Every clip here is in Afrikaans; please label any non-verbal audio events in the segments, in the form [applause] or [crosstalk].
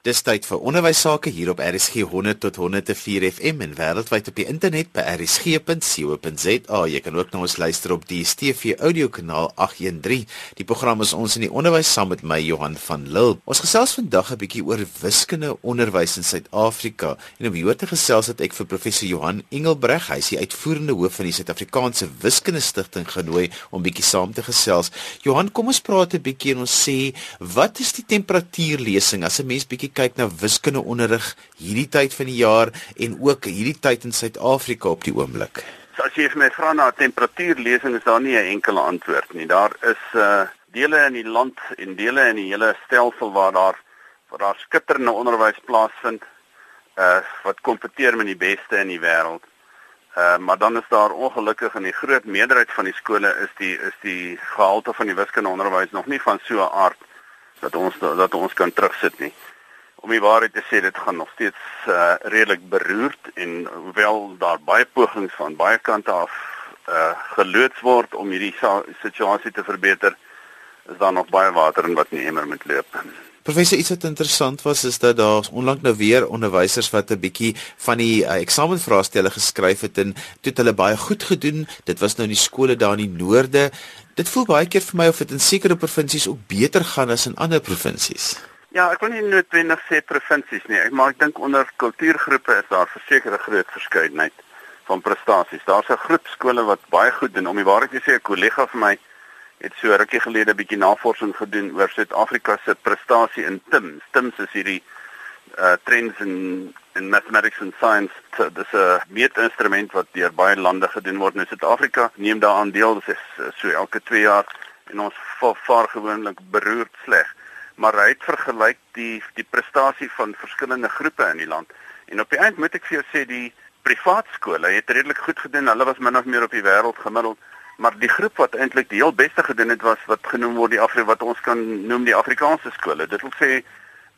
Dis tyd vir onderwys sake hier op RSG 100 tot 104 FM en wêreldwyd op die internet by rsg.co.za. Jy kan ook na ons luister op die DStv audiokanaal 813. Die program is ons in die onderwys saam met my Johan van Lille. Ons gesels vandag 'n bietjie oor wiskunde onderwys in Suid-Afrika en om hier te gesels het ek vir professor Johan Engelbreg, hy is die uitvoerende hoof van die Suid-Afrikaanse Wiskunde Stichting genooi om bietjie saam te gesels. Johan, kom ons praat 'n bietjie en ons sê, wat is die temperatuurlesing as 'n mens bietjie kyk na wiskundeonderrig hierdie tyd van die jaar en ook hierdie tyd in Suid-Afrika op die oomblik? As jy my vra na temperatuurlesing is daar nie 'n enkele antwoord nie. Daar is uh dele in die land en dele in die hele stelsel waar daar waar daar skitterende onderwys plaasvind uh wat kompeteer met die beste in die wêreld. Uh maar dan is daar ongelukkig in die groot meerderheid van die skole is die is die gehalte van die wiskundeonderwys nog nie van so 'n aard dat ons dat ons kan terugsit nie om die waarheid te sê dit gaan nog steeds uh, redelik beroerd en hoewel daar baie pogings van baie kante af uh, geloods word om hierdie situasie te verbeter is daar nog baie water in wat nie emmer moet loop. Professor iets wat interessant was is dat daar onlangs nou weer onderwysers wat 'n bietjie van die uh, eksamenvraestelle geskryf het en dit hulle baie goed gedoen. Dit was nou in die skole daar in die noorde. Dit voel baie keer vir my of dit in sekere provinsies ook beter gaan as in ander provinsies. Ja, ek wil nie noodwendig sê provinsies nie, maar ek dink onder kultuurgroepe is daar verseker 'n groot verskeidenheid van prestasies. Daar's 'n groep skole wat baie goed doen. Om die waarheid te sê, 'n kollega van my het so rukkie gelede 'n bietjie navorsing gedoen oor Suid-Afrika se prestasie in TIMS. TIMS is hierdie uh trends in in mathematics and science. Dis 'n meetinstrument wat deur baie lande gedoen word. Nou Suid-Afrika neem daaraan deel, dis so elke 2 jaar en ons vaar gewoonlik beroerd sleg maar hy het vergelyk die die prestasie van verskillende groepe in die land. En op die eind moet ek vir jou sê die privaat skole het redelik goed gedoen. Hulle was min of meer op die wêreld gemiddeld, maar die groep wat eintlik die heel beste gedoen het was wat genoem word die Afri wat ons kan noem die Afrikaanse skole. Dit wil sê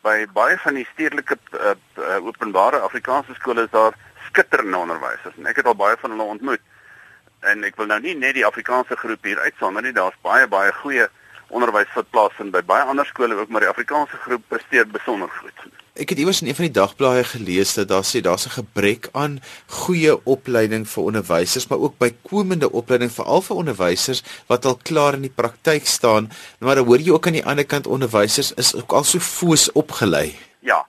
by baie van die stedelike uh, uh, openbare Afrikaanse skole is daar skitterende onderwysers en ek het al baie van hulle ontmoet. En ek wil nou nie net die Afrikaanse groep hier uitsonder nie, daar's baie baie goeie onderwys wat plaasvind by baie ander skole ook maar die Afrikaanse groep presteer besonder goed. Ek het iewers in een van die dagblaaie gelees dat daar sê daar's 'n gebrek aan goeie opleiding vir onderwysers, maar ook bykomende opleiding veral vir onderwysers wat al klaar in die praktyk staan. Maar dan hoor jy ook aan die ander kant onderwysers is ook al so foos opgelei. Ja.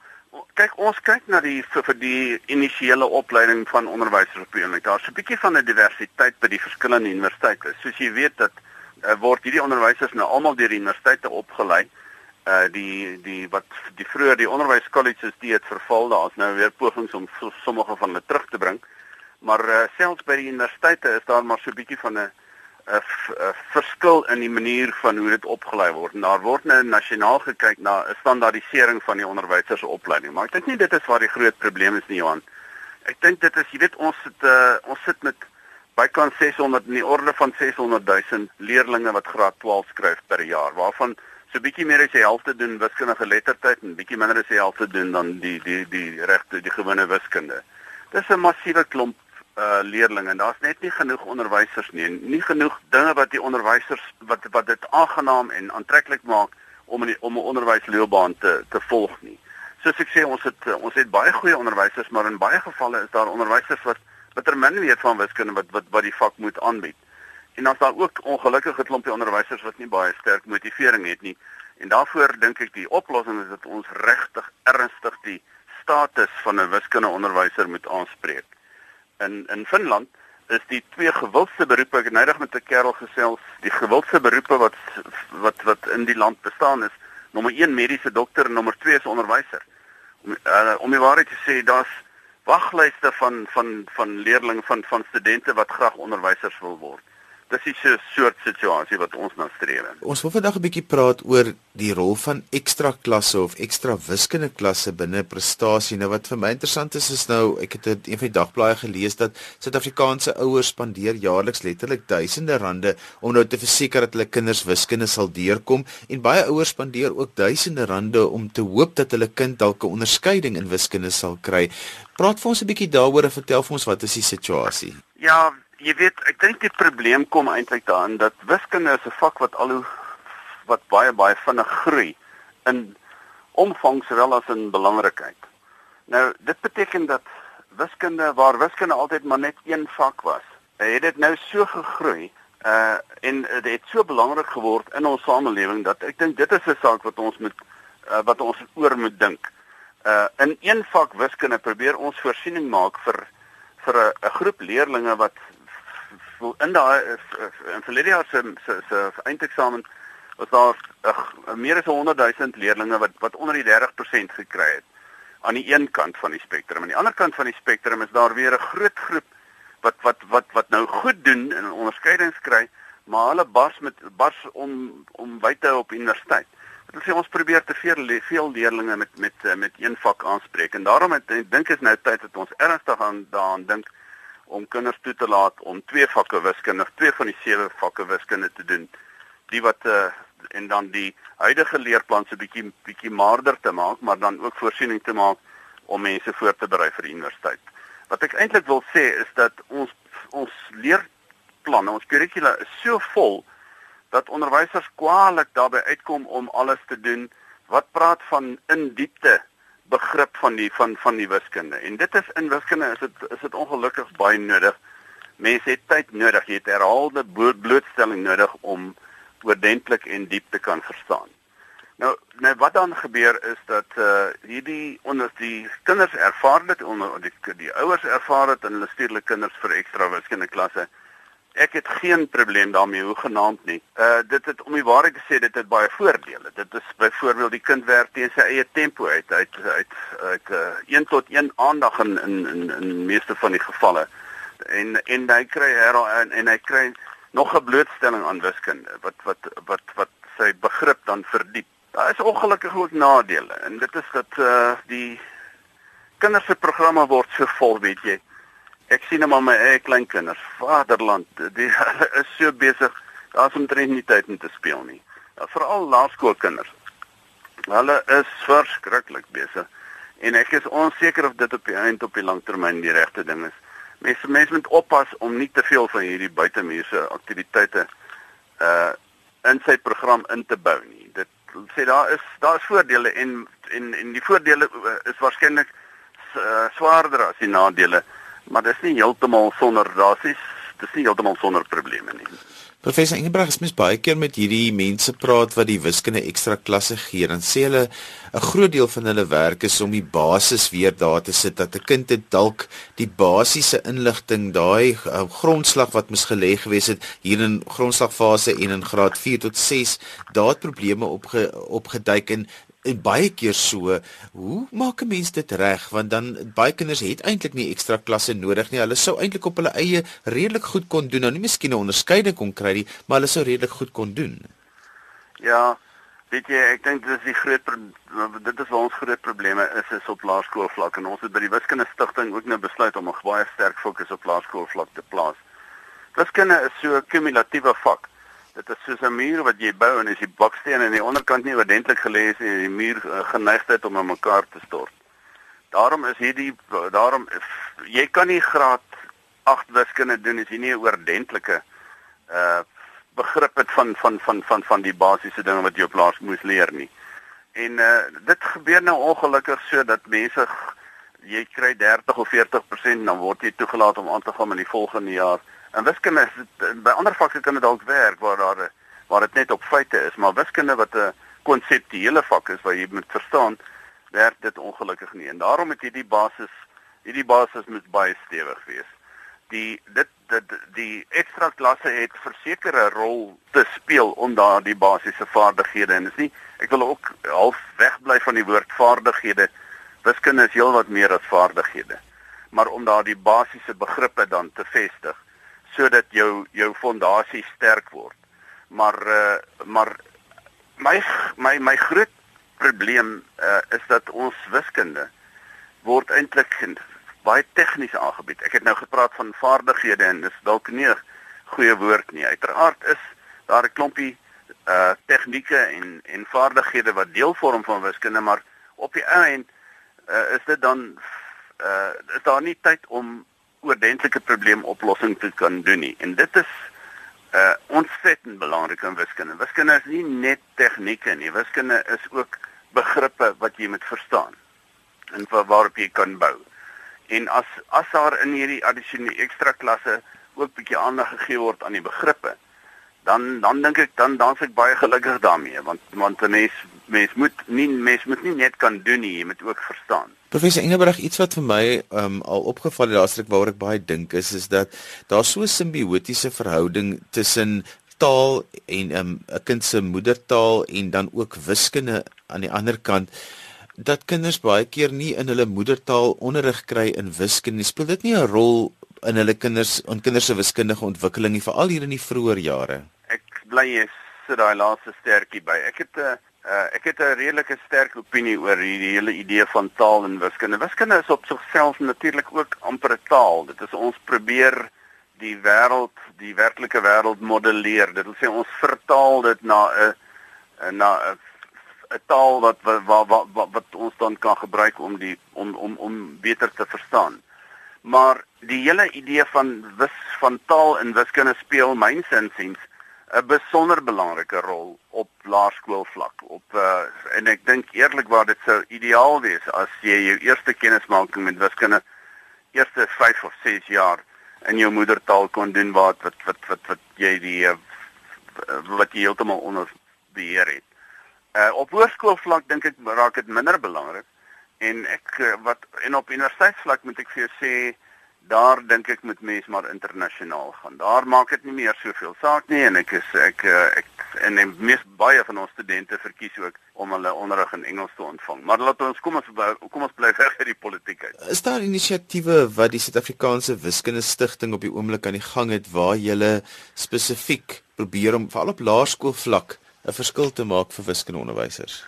Kyk, ons kyk na die vir, vir die initiële opleiding van onderwysers op die oomblik. Daar's 'n bietjie van 'n diversiteit by die verskillende universiteite. Soos jy weet dat uh, word hierdie onderwysers nou almal deur die universiteite opgelei. Uh die die wat die vroeër die onderwyskolleges die het verval, daar's nou weer pogings om so, sommige van hulle terug te bring. Maar uh, selfs by die universiteite is daar maar so 'n bietjie van 'n 'n verskil in die manier van hoe dit opgelei word. En daar word nou nasionaal gekyk na 'n standaardisering van die onderwysers se opleiding. Maar ek dink nie dit is waar die groot probleem is nie, Johan. Ek dink dit is, jy weet, ons het uh, ons sit met bykans 600 in die orde van 600 000 leerdlinge wat graad 12 skryf per jaar waarvan so bietjie meer as die helfte doen wiskundige lettertyd en bietjie minder as die helfte doen dan die die die regte die gewone wiskunde. Dis 'n massiewe klomp uh leerdlinge en daar's net nie genoeg onderwysers nie en nie genoeg dinge wat die onderwysers wat wat dit aangenaam en aantreklik maak om in die, om 'n onderwysloopbaan te te volg nie. Soos ek sê ons het ons het baie goeie onderwysers maar in baie gevalle is daar onderwysers wat wat er min weet van wiskunde wat wat wat die vak moet aanbied. En dan is daar ook ongelukkige klompie onderwysers wat nie baie sterk motivering het nie. En daarvoor dink ek die oplossing is dat ons regtig ernstig die status van 'n wiskundeonderwyser moet aanspreek. In in Finland is die twee gewildste beroepe, ek het nydig met 'n kerel gesels, die gewildste beroepe wat wat wat in die land bestaan is, nommer 1 mediese dokter en nommer 2 is onderwyser. Om uh, om die waarheid te sê, daar's waglyste van van van leerders van van studente wat graag onderwysers wil word. Dis 'n soort situasie wat ons nou streef. Ons wil vandag 'n bietjie praat oor die rol van ekstra klasse of ekstra wiskunde klasse binne prestasie. Nou wat vir my interessant is is nou ek het een van die dagblaaie gelees dat Suid-Afrikaanse ouers spandeer jaarliks letterlik duisende rande om nou te verseker dat hulle kinders wiskunde sal deurkom en baie ouers spandeer ook duisende rande om te hoop dat hulle kind dalk 'n onderskeiding in wiskunde sal kry. Praat vir ons 'n bietjie daaroor en vertel vir ons wat is die situasie? Ja, jy weet, ek dink die probleem kom eintlik daarin dat wiskunde is 'n vak wat al hoe wat baie baie vinnig groei. In omvang sowel as in belangrikheid. Nou dit beteken dat wiskunde waar wiskunde altyd maar net een vak was, het dit nou so gegroei uh en dit het so belangrik geword in ons samelewing dat ek dink dit is 'n saak wat ons moet uh, wat ons oor moet dink. Uh in een vak wiskunde probeer ons voorsiening maak vir vir 'n groep leerders wat in daai in verlede jaar se se se eindeksamen was daar uh, meer as 100 000 leerders wat wat onder die 30% gekry het aan die een kant van die spektrum. Aan die ander kant van die spektrum is daar weer 'n groot groep wat wat wat wat nou goed doen en onderskeidings kry, maar hulle bars met bars om om buite op universiteit. Dit sê ons probeer te veel veel leerders met met met een vak aanspreek en daarom het, ek dink is nou tyd dat ons ernstig aan daaraan dink om kinders toe te laat om twee vakke wiskunde, twee van die sewe vakke wiskunde te doen. Die wat uh, en dan die huidige leerplan so bietjie bietjie maarder te maak, maar dan ook voorsiening te maak om mense voor te berei vir die universiteit. Wat ek eintlik wil sê is dat ons ons leerplanne, ons kurrikula is so vol dat onderwysers kwaliek daarbey uitkom om alles te doen wat praat van in diepte begrip van die van van die wiskunde. En dit is in wiskunde is dit is dit ongelukkig baie nodig. Mense het tyd nodig, jy het herhaalde blootstelling nodig om oordentlik en diep te kan verstaan. Nou, nou wat dan gebeur is dat uh hierdie onder die kinders ervaar dit onder die die ouers ervaar dit en hulle stuur hulle kinders vir ekstra wiskunde klasse. Ek het geen probleem daarmee hoe genaamd nie. Uh dit het om die waarheid te sê dit het baie voordele. Dit is byvoorbeeld die kind werk teen sy eie tempo uit. Hy het uit uh 1 tot 1 aandag in in in in meeste van die gevalle. En en hy kry her en, en hy kry nog 'n blootstelling aan wiskunde wat wat wat wat sy begrip dan verdiep. Daar is ongelukkig ook nadele en dit is dat uh die kinders se programme word so vol, weet jy. Ek sien hom aan my eie kleinkinders. Vaderland, die [laughs] hulle is so besig. Daar's omtrent nie tyd om te speel nie. Veral laerskoolkinders. Hulle is verskriklik besig en ek is onseker of dit op die eind op die langtermyn die regte ding is mense mense moet oppas om nie te veel van hierdie buitemuurse aktiwiteite uh in sy program in te bou nie. Dit sê daar is daar is voordele en en en die voordele uh, is waarskynlik uh, swaarder as die nadele, maar dit is nie heeltemal sonder rasies, dit is nie heeltemal sonder probleme nie. Professor Ingebrug het mens baie keer met hierdie mense praat wat die wiskunde ekstra klasse gee en sê hulle 'n groot deel van hulle werk is om die basis weer daar te sit dat 'n kind dit dalk die basiese inligting daai uh, grondslag wat mos gelê gewees het hier in grondslagfase en in graad 4 tot 6 daar probleme opge, opgeduik en en baie keer so, hoe maak 'n mens dit reg? Want dan baie kinders het eintlik nie ekstra klasse nodig nie. Hulle sou eintlik op hulle eie redelik goed kon doen. Nou nie miskien 'n onderskeiding kon kry nie, maar hulle sou redelik goed kon doen. Ja, weet jy, ek dink dit is die groot dit is ons groot probleme is is op laerskoolvlak en ons het by die wiskunde stigting ook nou besluit om 'n baie sterk fokus op laerskoolvlak te plaas. Wiskunde is so 'n kumulatiewe vak dit is soos 'n muur wat jy bou en as die bakstene aan die onderkant nie oordentlik gelê is en die muur uh, geneigtheid om aan mekaar te stort. Daarom is hierdie daarom jy kan nie graad 8 wiskunde doen as jy nie 'n oordentlike uh begrip het van van van van van die basiese dinge wat jy op laas moes leer nie. En uh dit gebeur nou ongelukkig so dat mense jy kry 30 of 40% dan word jy toegelaat om aan te gaan in die volgende jaar En wiskunde is by ander vakke kan dit dalk werk waar daar waar dit net op feite is, maar wiskunde wat 'n konseptuele vak is waar jy moet verstaan, werk dit ongelukkig nie. En daarom het hierdie basis hierdie basis moet baie stewig wees. Die dit dit die ekstra klasse het versekerde rol te speel om daardie basiese vaardighede en is nie ek wil ook half wegbly van die woord vaardighede. Wiskunde is heelwat meer as vaardighede. Maar om daardie basiese begrippe dan te vestig sodat jou jou fondasie sterk word. Maar uh maar my my my groot probleem uh is dat ons wiskunde word eintlik baie tegnies aangebied. Ek het nou gepraat van vaardighede en dis dalk nie 'n goeie woord nie. Uiteraard is daar 'n klompie uh tegnieke en en vaardighede wat deel vorm van wiskunde, maar op die einde uh is dit dan uh is daar nie tyd om oordentlike probleemoplossing te kan doen nie. En dit is uh ontsettend belangrik in wiskunde. Wiskunde is nie net tegnieke nie. Wiskunde is ook begrippe wat jy moet verstaan en waarop jy kan bou. En as as daar in hierdie addisionele ekstra klasse ook bietjie aandag gegee word aan die begrippe, dan dan dink ek dan dan's ek baie gelukkig daarmee want want 'n mens mens moet nie mens moet nie net kan doen nie, jy moet ook verstaan. Professor Engelberg, iets wat vir my um, al opgeval het laaste week waaroor ek baie dink is is dat daar so 'n simbiotiese verhouding tussen taal en 'n um, kind se moedertaal en dan ook wiskunde aan die ander kant dat kinders baie keer nie in hulle moedertaal onderrig kry in wiskunde. Speel dit nie 'n rol in hulle kinders en kinders se wiskundige ontwikkeling nie veral hier in die vroeë jare. Ek bly jy sit daai laaste stertjie by. Ek het 'n uh, ek het 'n redelike sterk opinie oor hierdie hele idee van taal en wiskunde. Wiskunde is op sigself natuurlik ook amper 'n taal. Dit is ons probeer die wêreld, die werklike wêreld modelleer. Dit wil sê ons vertaal dit na 'n na 'n 'n taal wat wat, wat wat wat ons dan kan gebruik om die om om om beter te verstaan maar die hele idee van wis van taal en wiskunde speel myns insiens 'n besonder belangrike rol op laerskoolvlak op uh, en ek dink eerlikwaar dit sou ideaal wees as jy jou eerste kennismaking met wiskunde eerste 5 of 6 jaar in jou moedertaal kon doen wat wat wat wat, wat jy die uh, wat jy heeltemal onder beheer het. Uh op hoërskoolvlak dink ek raak dit minder belangrik en ek eh, wat en op universiteitsvlak moet ek vir jou sê daar dink ek moet mense maar internasionaal gaan. Daar maak dit nie meer soveel saak nie en ek is ek eh, ek en die mees baie van ons studente verkies ook om hulle onderrig in Engels te ontvang. Maar laat ons kom ons kom ons bly [laughs] weg uit die politiek uit. Is daar inisiatiewe wat die Suid-Afrikaanse Wiskunde Stichting op die oomblik aan die gang het waar jy spesifiek probeer om veral op laerskoolvlak 'n verskil te maak vir wiskundeonderwysers?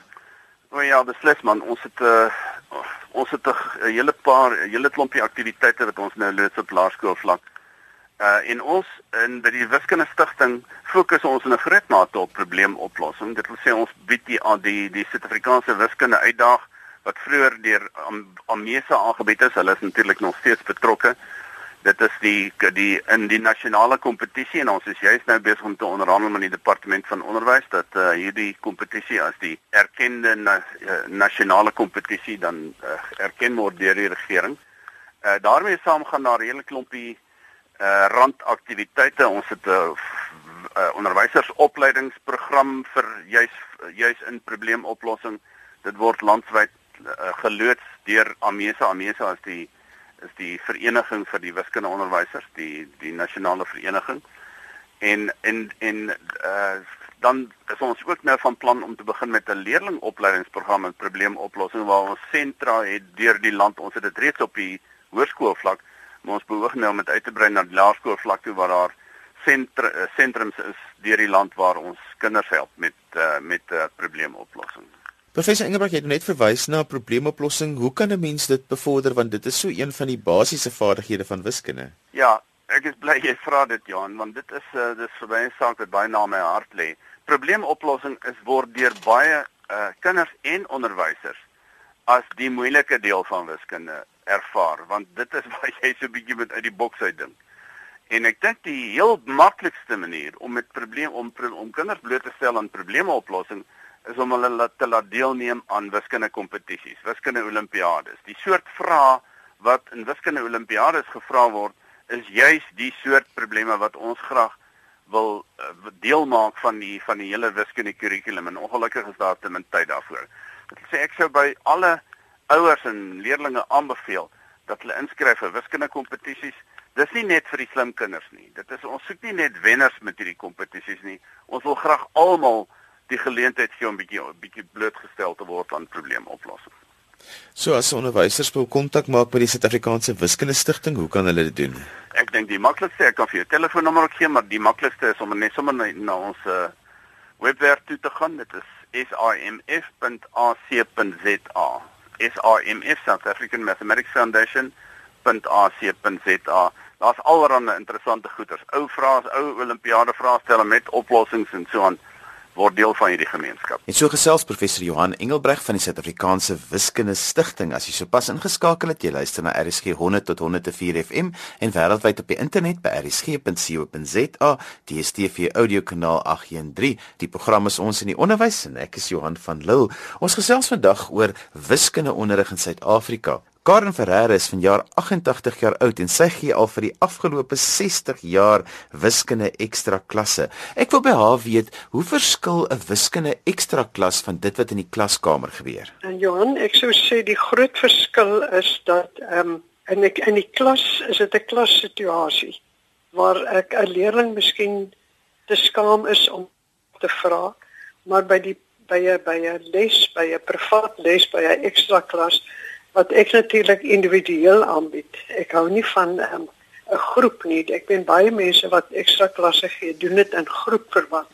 O ja, beslis man, ons het 'n uh, eh, ons het 'n hele paar 'n hele klompie aktiwiteite wat ons nou loods op laerskoolvlak. Uh en ons in by die wiskunde stigting fokus ons in 'n groot mate op probleemoplossing. Dit wil sê ons bied die die die Suid-Afrikaanse wiskunde uitdaag wat vroeër deur Amesa aangebied is. Hulle is natuurlik nog steeds betrokke dit is die die in die nasionale kompetisie en ons is juist nou besig om te onderhandel met die departement van onderwys dat uh, hierdie kompetisie as die erkende na, uh, nasionale kompetisie dan uh, erken word deur die regering. Uh, daarmee saam gaan daar 'n hele klompie uh, randaktiwiteite. Ons het 'n uh, uh, onderwysersopleidingsprogram vir juis juis in probleemoplossing. Dit word landwyd uh, geloods deur Amesa. Amesa is die is die vereniging vir die wiskundeonderwysers, die die nasionale vereniging. En en en uh dan is ons ook nou van plan om te begin met 'n leerlingopleidingsprogram in probleemoplossing waar ons sentra het deur die land. Ons het dit reeds op die hoërskoolvlak, maar ons behoort nou om dit uit te brei na die laerskoolvlak toe waar daar sentra sentrums is deur die land waar ons kinders help met uh, met uh, probleemoplossing. Professor Engelbrecht het net verwys na probleemoplossing. Hoe kan 'n mens dit bevorder want dit is so een van die basiese vaardighede van wiskunde? Ja, ek is bly jy vra dit Johan want dit is uh, dit is vir my 'n saak wat baie na my hart lê. Probleemoplossing is word deur baie uh, kinders en onderwysers as die moeilike deel van wiskunde ervaar want dit is [laughs] waar jy so bietjie met uit die boks uit dink. En ek dink die heel maklikste manier om met probleem om om kinders bloot te stel aan probleemoplossing is om hulle te laat deelneem aan wiskunde kompetisies, wiskunde olimpiades. Die soort vrae wat in wiskunde olimpiades gevra word, is juis die soort probleme wat ons graag wil uh, deel maak van die van die hele wiskunde kurrikulum en ongelukkig is daar te min tyd daarvoor. Dit sê ek sou by alle ouers en leerders aanbeveel dat hulle inskryf vir wiskunde kompetisies. Dis nie net vir die slim kinders nie. Dit is ons soek nie net wenners met hierdie kompetisies nie. Ons wil graag almal die geleentheid gee om bietjie bietjie blootgestel te word aan probleemoplossing. So as onderwysers wil kontak maak met die Suid-Afrikaanse Wiskunde Stichting, hoe kan hulle dit doen? Ek dink die maklikste, ek kan vir jou telefoonnommer gee, maar die maklikste is om net sommer na, na ons uh, webwerf toe te gaan. Dit is simf.ac.za. SIMF South African Mathematics Foundation.ac.za. Daar's allerlei interessante goeders. Ou vrae, ou Olimpiade vrae stel met oplossings en so aan word deel van hierdie gemeenskap. En so gesels professor Johan Engelbreg van die Suid-Afrikaanse Wiskunde Stichting. As jy sopas ingeskakel het, jy luister na RSG 100 tot 104 FM en wêreldwyd op die internet by rsg.co.za, DStv audiokanaal 813. Die program is ons in die onderwys en ek is Johan van Lille. Ons gesels vandag oor wiskundeonderrig in Suid-Afrika. Karen Ferreira is vanjaar 88 jaar oud en sy gee al vir die afgelope 60 jaar wiskunde ekstra klasse. Ek wil by haar weet, hoe verskil 'n wiskunde ekstra klas van dit wat in die klaskamer gebeur? En Johan, ek sou sê die groot verskil is dat ehm um, in ek in die klas is dit 'n klassituasie waar ek 'n leerling miskien te skaam is om te vra, maar by die by 'n by 'n les, by 'n privaat les, by 'n ekstra klas wat ek natuurlik individueel aanbied. Ek hou nie van ehm, 'n um, groep nie. Ek ben baie mense wat ekstra klasse gee, doen dit in groepverband.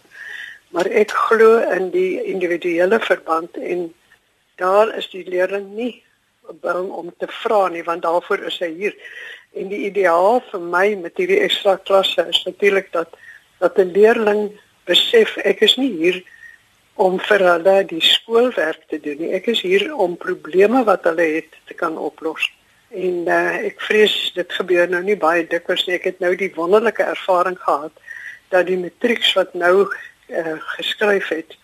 Maar ek glo in die individuele verband en daar is die leerling nie bang om te vra nie want daarvoor is hy hier. En die ideaal vir my met hierdie ekstra klasse is natuurlik dat dat 'n leerling besef ek is nie hier om vir hulle die skoolwerk te doen. Ek is hier om probleme wat hulle het te kan oplos. En uh, ek vrees dit gebeur nou nie baie dikwels nie. Ek het nou die wonderlike ervaring gehad dat die matrieks wat nou uh, geskryf het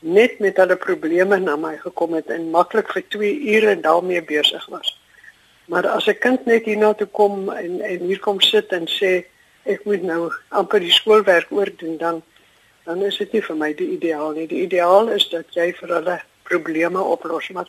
net met hulle probleme na my gekom het en maklik vir 2 ure daarmee besig was. Maar as 'n kind net hierna toe kom en en hier kom sit en sê ek moet nou amper die skoolwerk oordoen dan dan is dit nie vir my die ideaal nie. Die ideaal is dat jy vir hulle probleme oplos, maar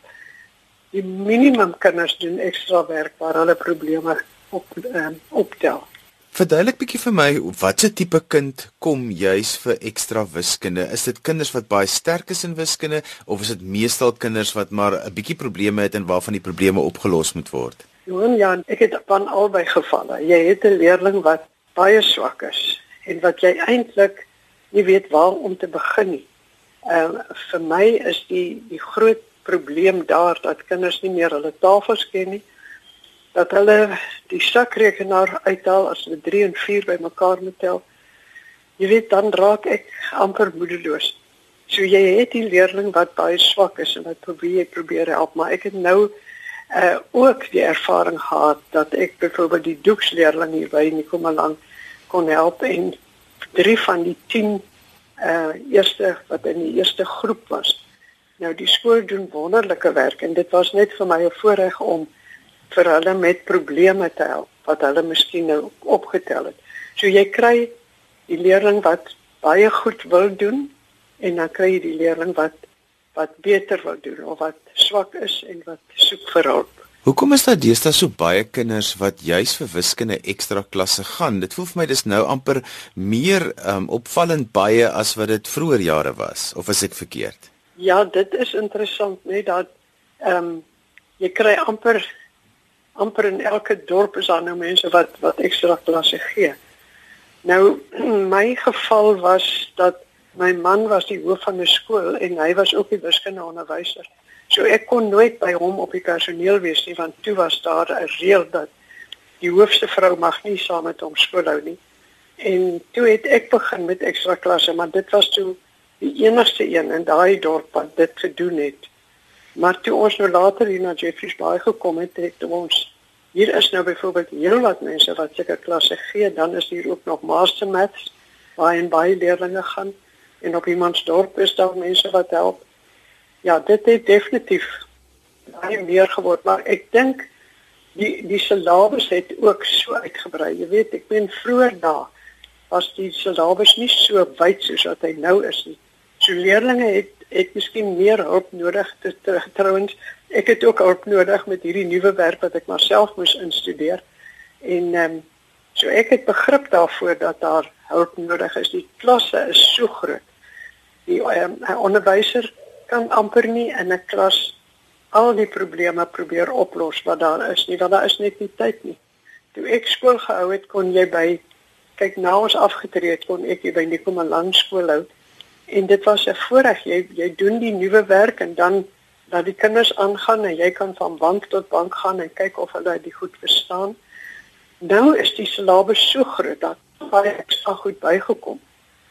die minimum kinders doen ekstra werk waar hulle probleme op um, optel. Verduidelik bietjie vir my watse tipe kind kom juis vir ekstra wiskunde? Is dit kinders wat baie sterk is in wiskunde of is dit meestal kinders wat maar 'n bietjie probleme het en waarvan die probleme opgelos moet word? Johan, ja, ek het van albei gevalle. Jy het 'n leerling wat baie swak is en wat jy eintlik nie weet waar om te begin nie. Ehm uh, vir my is die die groot probleem daar dat kinders nie meer hulle tafels ken nie. Dat hulle die sakrekenaar uithaal as hulle 3 en 4 bymekaar moet tel. Jy weet dan raak ek amper moedeloos. So jy het die leerling wat baie swak is en wat probeer probeer help, maar ek het nou uh ook die ervaring gehad dat ek byvoorbeeld die doeksleerling hier by Nikomalang kon help en drie van die 10 uh eerste wat in die eerste groep was. Nou die skool doen wonderlike werk en dit was net vir my 'n voorreg om vir hulle met probleme te help wat hulle miskien nou opgetel het. So jy kry die leerling wat baie goed wil doen en dan kry jy die leerling wat wat beter wil doen of wat swak is en wat soek vir hulp. Hoekom is daar deesdae so baie kinders wat juis vir wiskunde ekstra klasse gaan? Dit voel vir my dis nou amper meer um, opvallend baie as wat dit vroeër jare was, of is ek verkeerd? Ja, dit is interessant, net dat ehm um, jy kry amper amper in elke dorp is daar nou mense wat wat ekstra klasse gee. Nou [clears throat] my geval was dat my man was die hoof van 'n skool en hy was ook die wiskunde onderwyser. So ek kon nooit by hom op die personeel wees nie want toe was daar 'n reël dat die hoofste vrou mag nie saam met hom skool hou nie. En toe het ek begin met ekstra klasse, maar dit was toe die enigste een in daai dorp wat dit gedoen het. Maar toe ons nou later hier na Jeffreys Bay gekom het, het ons hier is nou byvoorbeeld heelwat mense wat seker klasse gee, dan is hier ook nog master maths waar en baie leerders gaan en op iemands dorp is daar mense wat help. Ja, dit het definitief baie meer geword, maar ek dink die die syllabus het ook so uitgebrei. Jy weet, ek ben vroeër daar was die syllabus nie so wyd soos wat hy nou is nie. So leerders het het miskien meer hulp nodig te, trouens. Ek het ook hulp nodig met hierdie nuwe werk wat ek maar self moes instudeer. En ehm um, so ek het begrip daarvoor dat daar hulp nodig is. Die klasse is so groot. Die um, onderwyser kan amper nie in 'n klas al die probleme probeer oplos wat daar is nie, want daar is net nie tyd nie. Toe ek skool gehou het, kon jy by kyk nou ons afgetree het, kon ek by Nikoma Lang skool hou. En dit was 'n voorreg. Jy jy doen die nuwe werk en dan dat die kinders aangaan en jy kan van bank tot bank gaan en kyk of hulle dit goed verstaan. Nou is die syllabus so groot dat baie ekstra goed bygekom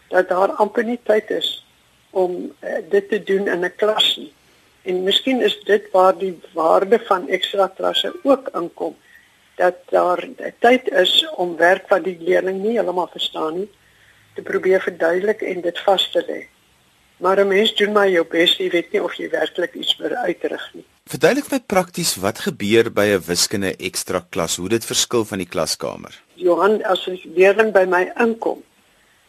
dat daar amper nie tyd is om uh, dit te doen in 'n klas nie. En miskien is dit waar die waarde van ekstra klasse ook inkom dat daar tyd is om werk wat die leerling nie heeltemal verstaan nie te probeer verduidelik en dit vas te lê. Maar 'n mens doen maar jou bes, jy weet nie of jy werklik iets vir uitrig nie. Verduidelik my prakties wat gebeur by 'n wiskunde ekstra klas, hoe dit verskil van die klaskamer. Johan, as 'n leerling by my inkom,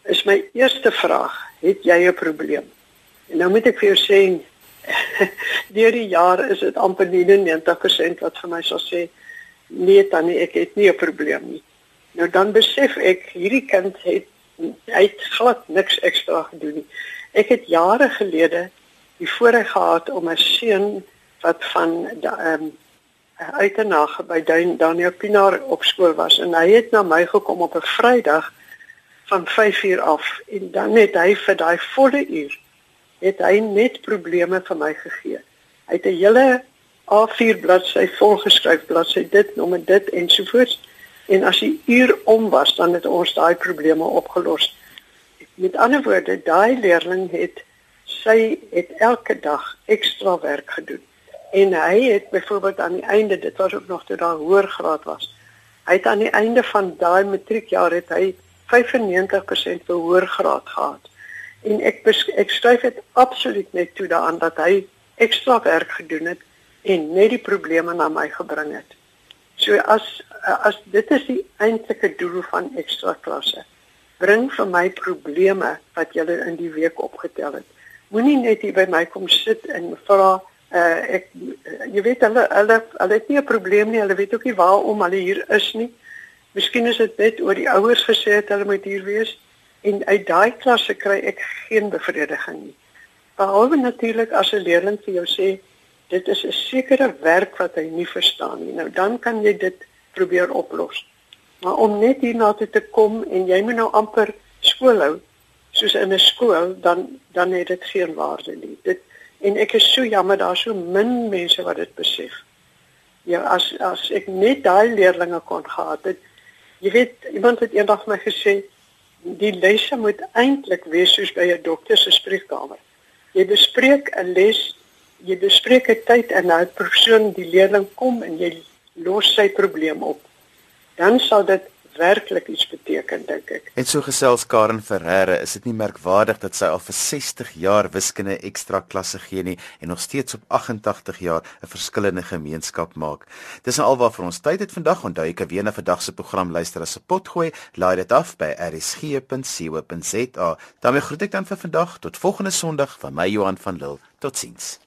is my eerste vraag, het jy 'n probleem? En nou moet ek vir jou sê, [laughs] deur die jaar is dit amper 90% wat vir my sal sê, nee tannie, ek het nie 'n probleem nie. Nou dan besef ek hierdie kind het hy het glad niks ekstra gedoen nie. Ek het jare gelede die voorreg gehad om 'n seun wat van ehm um, uiternag by Daniel Pinaar op skool was en hy het na my gekom op 'n Vrydag van 5uur af en dan het hy vir daai volle uur het hy net probleme vir my gegee. Hy het 'n hele A4 bladsy volgeskryf bladsy dit nommer dit ensovoorts en as die uur om was dan het ons daai probleme opgelos. Met ander woorde, daai leerling het sy het elke dag ekstra werk gedoen. En hy het byvoorbeeld aan die einde, dit was ook nog toe daar hoër graad was. Hy het aan die einde van daai matriekjaar het hy 95% behoor graad gehad. En ek ek skryf dit absoluut net toe daaraan dat hy ekstra werk gedoen het en net die probleme na my gebring het. So as as dit is die eintlike doel van ekstra klasse bring vir my probleme wat jy in die week opgetel het. Moenie net hier by my kom sit en vra uh, ek jy weet hulle hulle hulle het nie 'n probleem nie. Hulle weet ook nie waarom hulle hier is nie. Miskien is dit net oor die ouers gesê het hulle moet hier wees en uit daai klasse kry ek geen bevrediging nie. Behalwe natuurlik as 'n leerling vir jou sê dit is 'n sekere werk wat hy nie verstaan nie. Nou dan kan jy dit probeer oplos. Maar om net hierna toe te kom en jy moet nou amper skool hou soos in 'n skool dan dan het dit geen waarde nie. Dit en ek is so jammer daar so min mense wat dit besef. Ja, as as ek net daai leerlinge kon gehad het. Jy weet, iemand het eendag my gesê die lesse moet eintlik wees soos by 'n dokter se spreekkamer. Jy bespreek 'n les, jy bespreek 'n tyd en nou 'n persoon die leerling kom en jy los sy probleem op dan sal dit werklik iets beteken dink ek. En so gesels Karen Ferreira, is dit nie merkwaardig dat sy al vir 60 jaar wiskunde ekstra klasse gee nie en nog steeds op 88 jaar 'n verskillende gemeenskap maak. Dis nou alwaar vir ons tyd het vandag. Onthou kan weer na vandag se program luister as 'n potgooi. Laai dit af by rsg.co.za. daarmee groet ek dan vir vandag tot volgende Sondag van my Johan van Lille. Totsiens.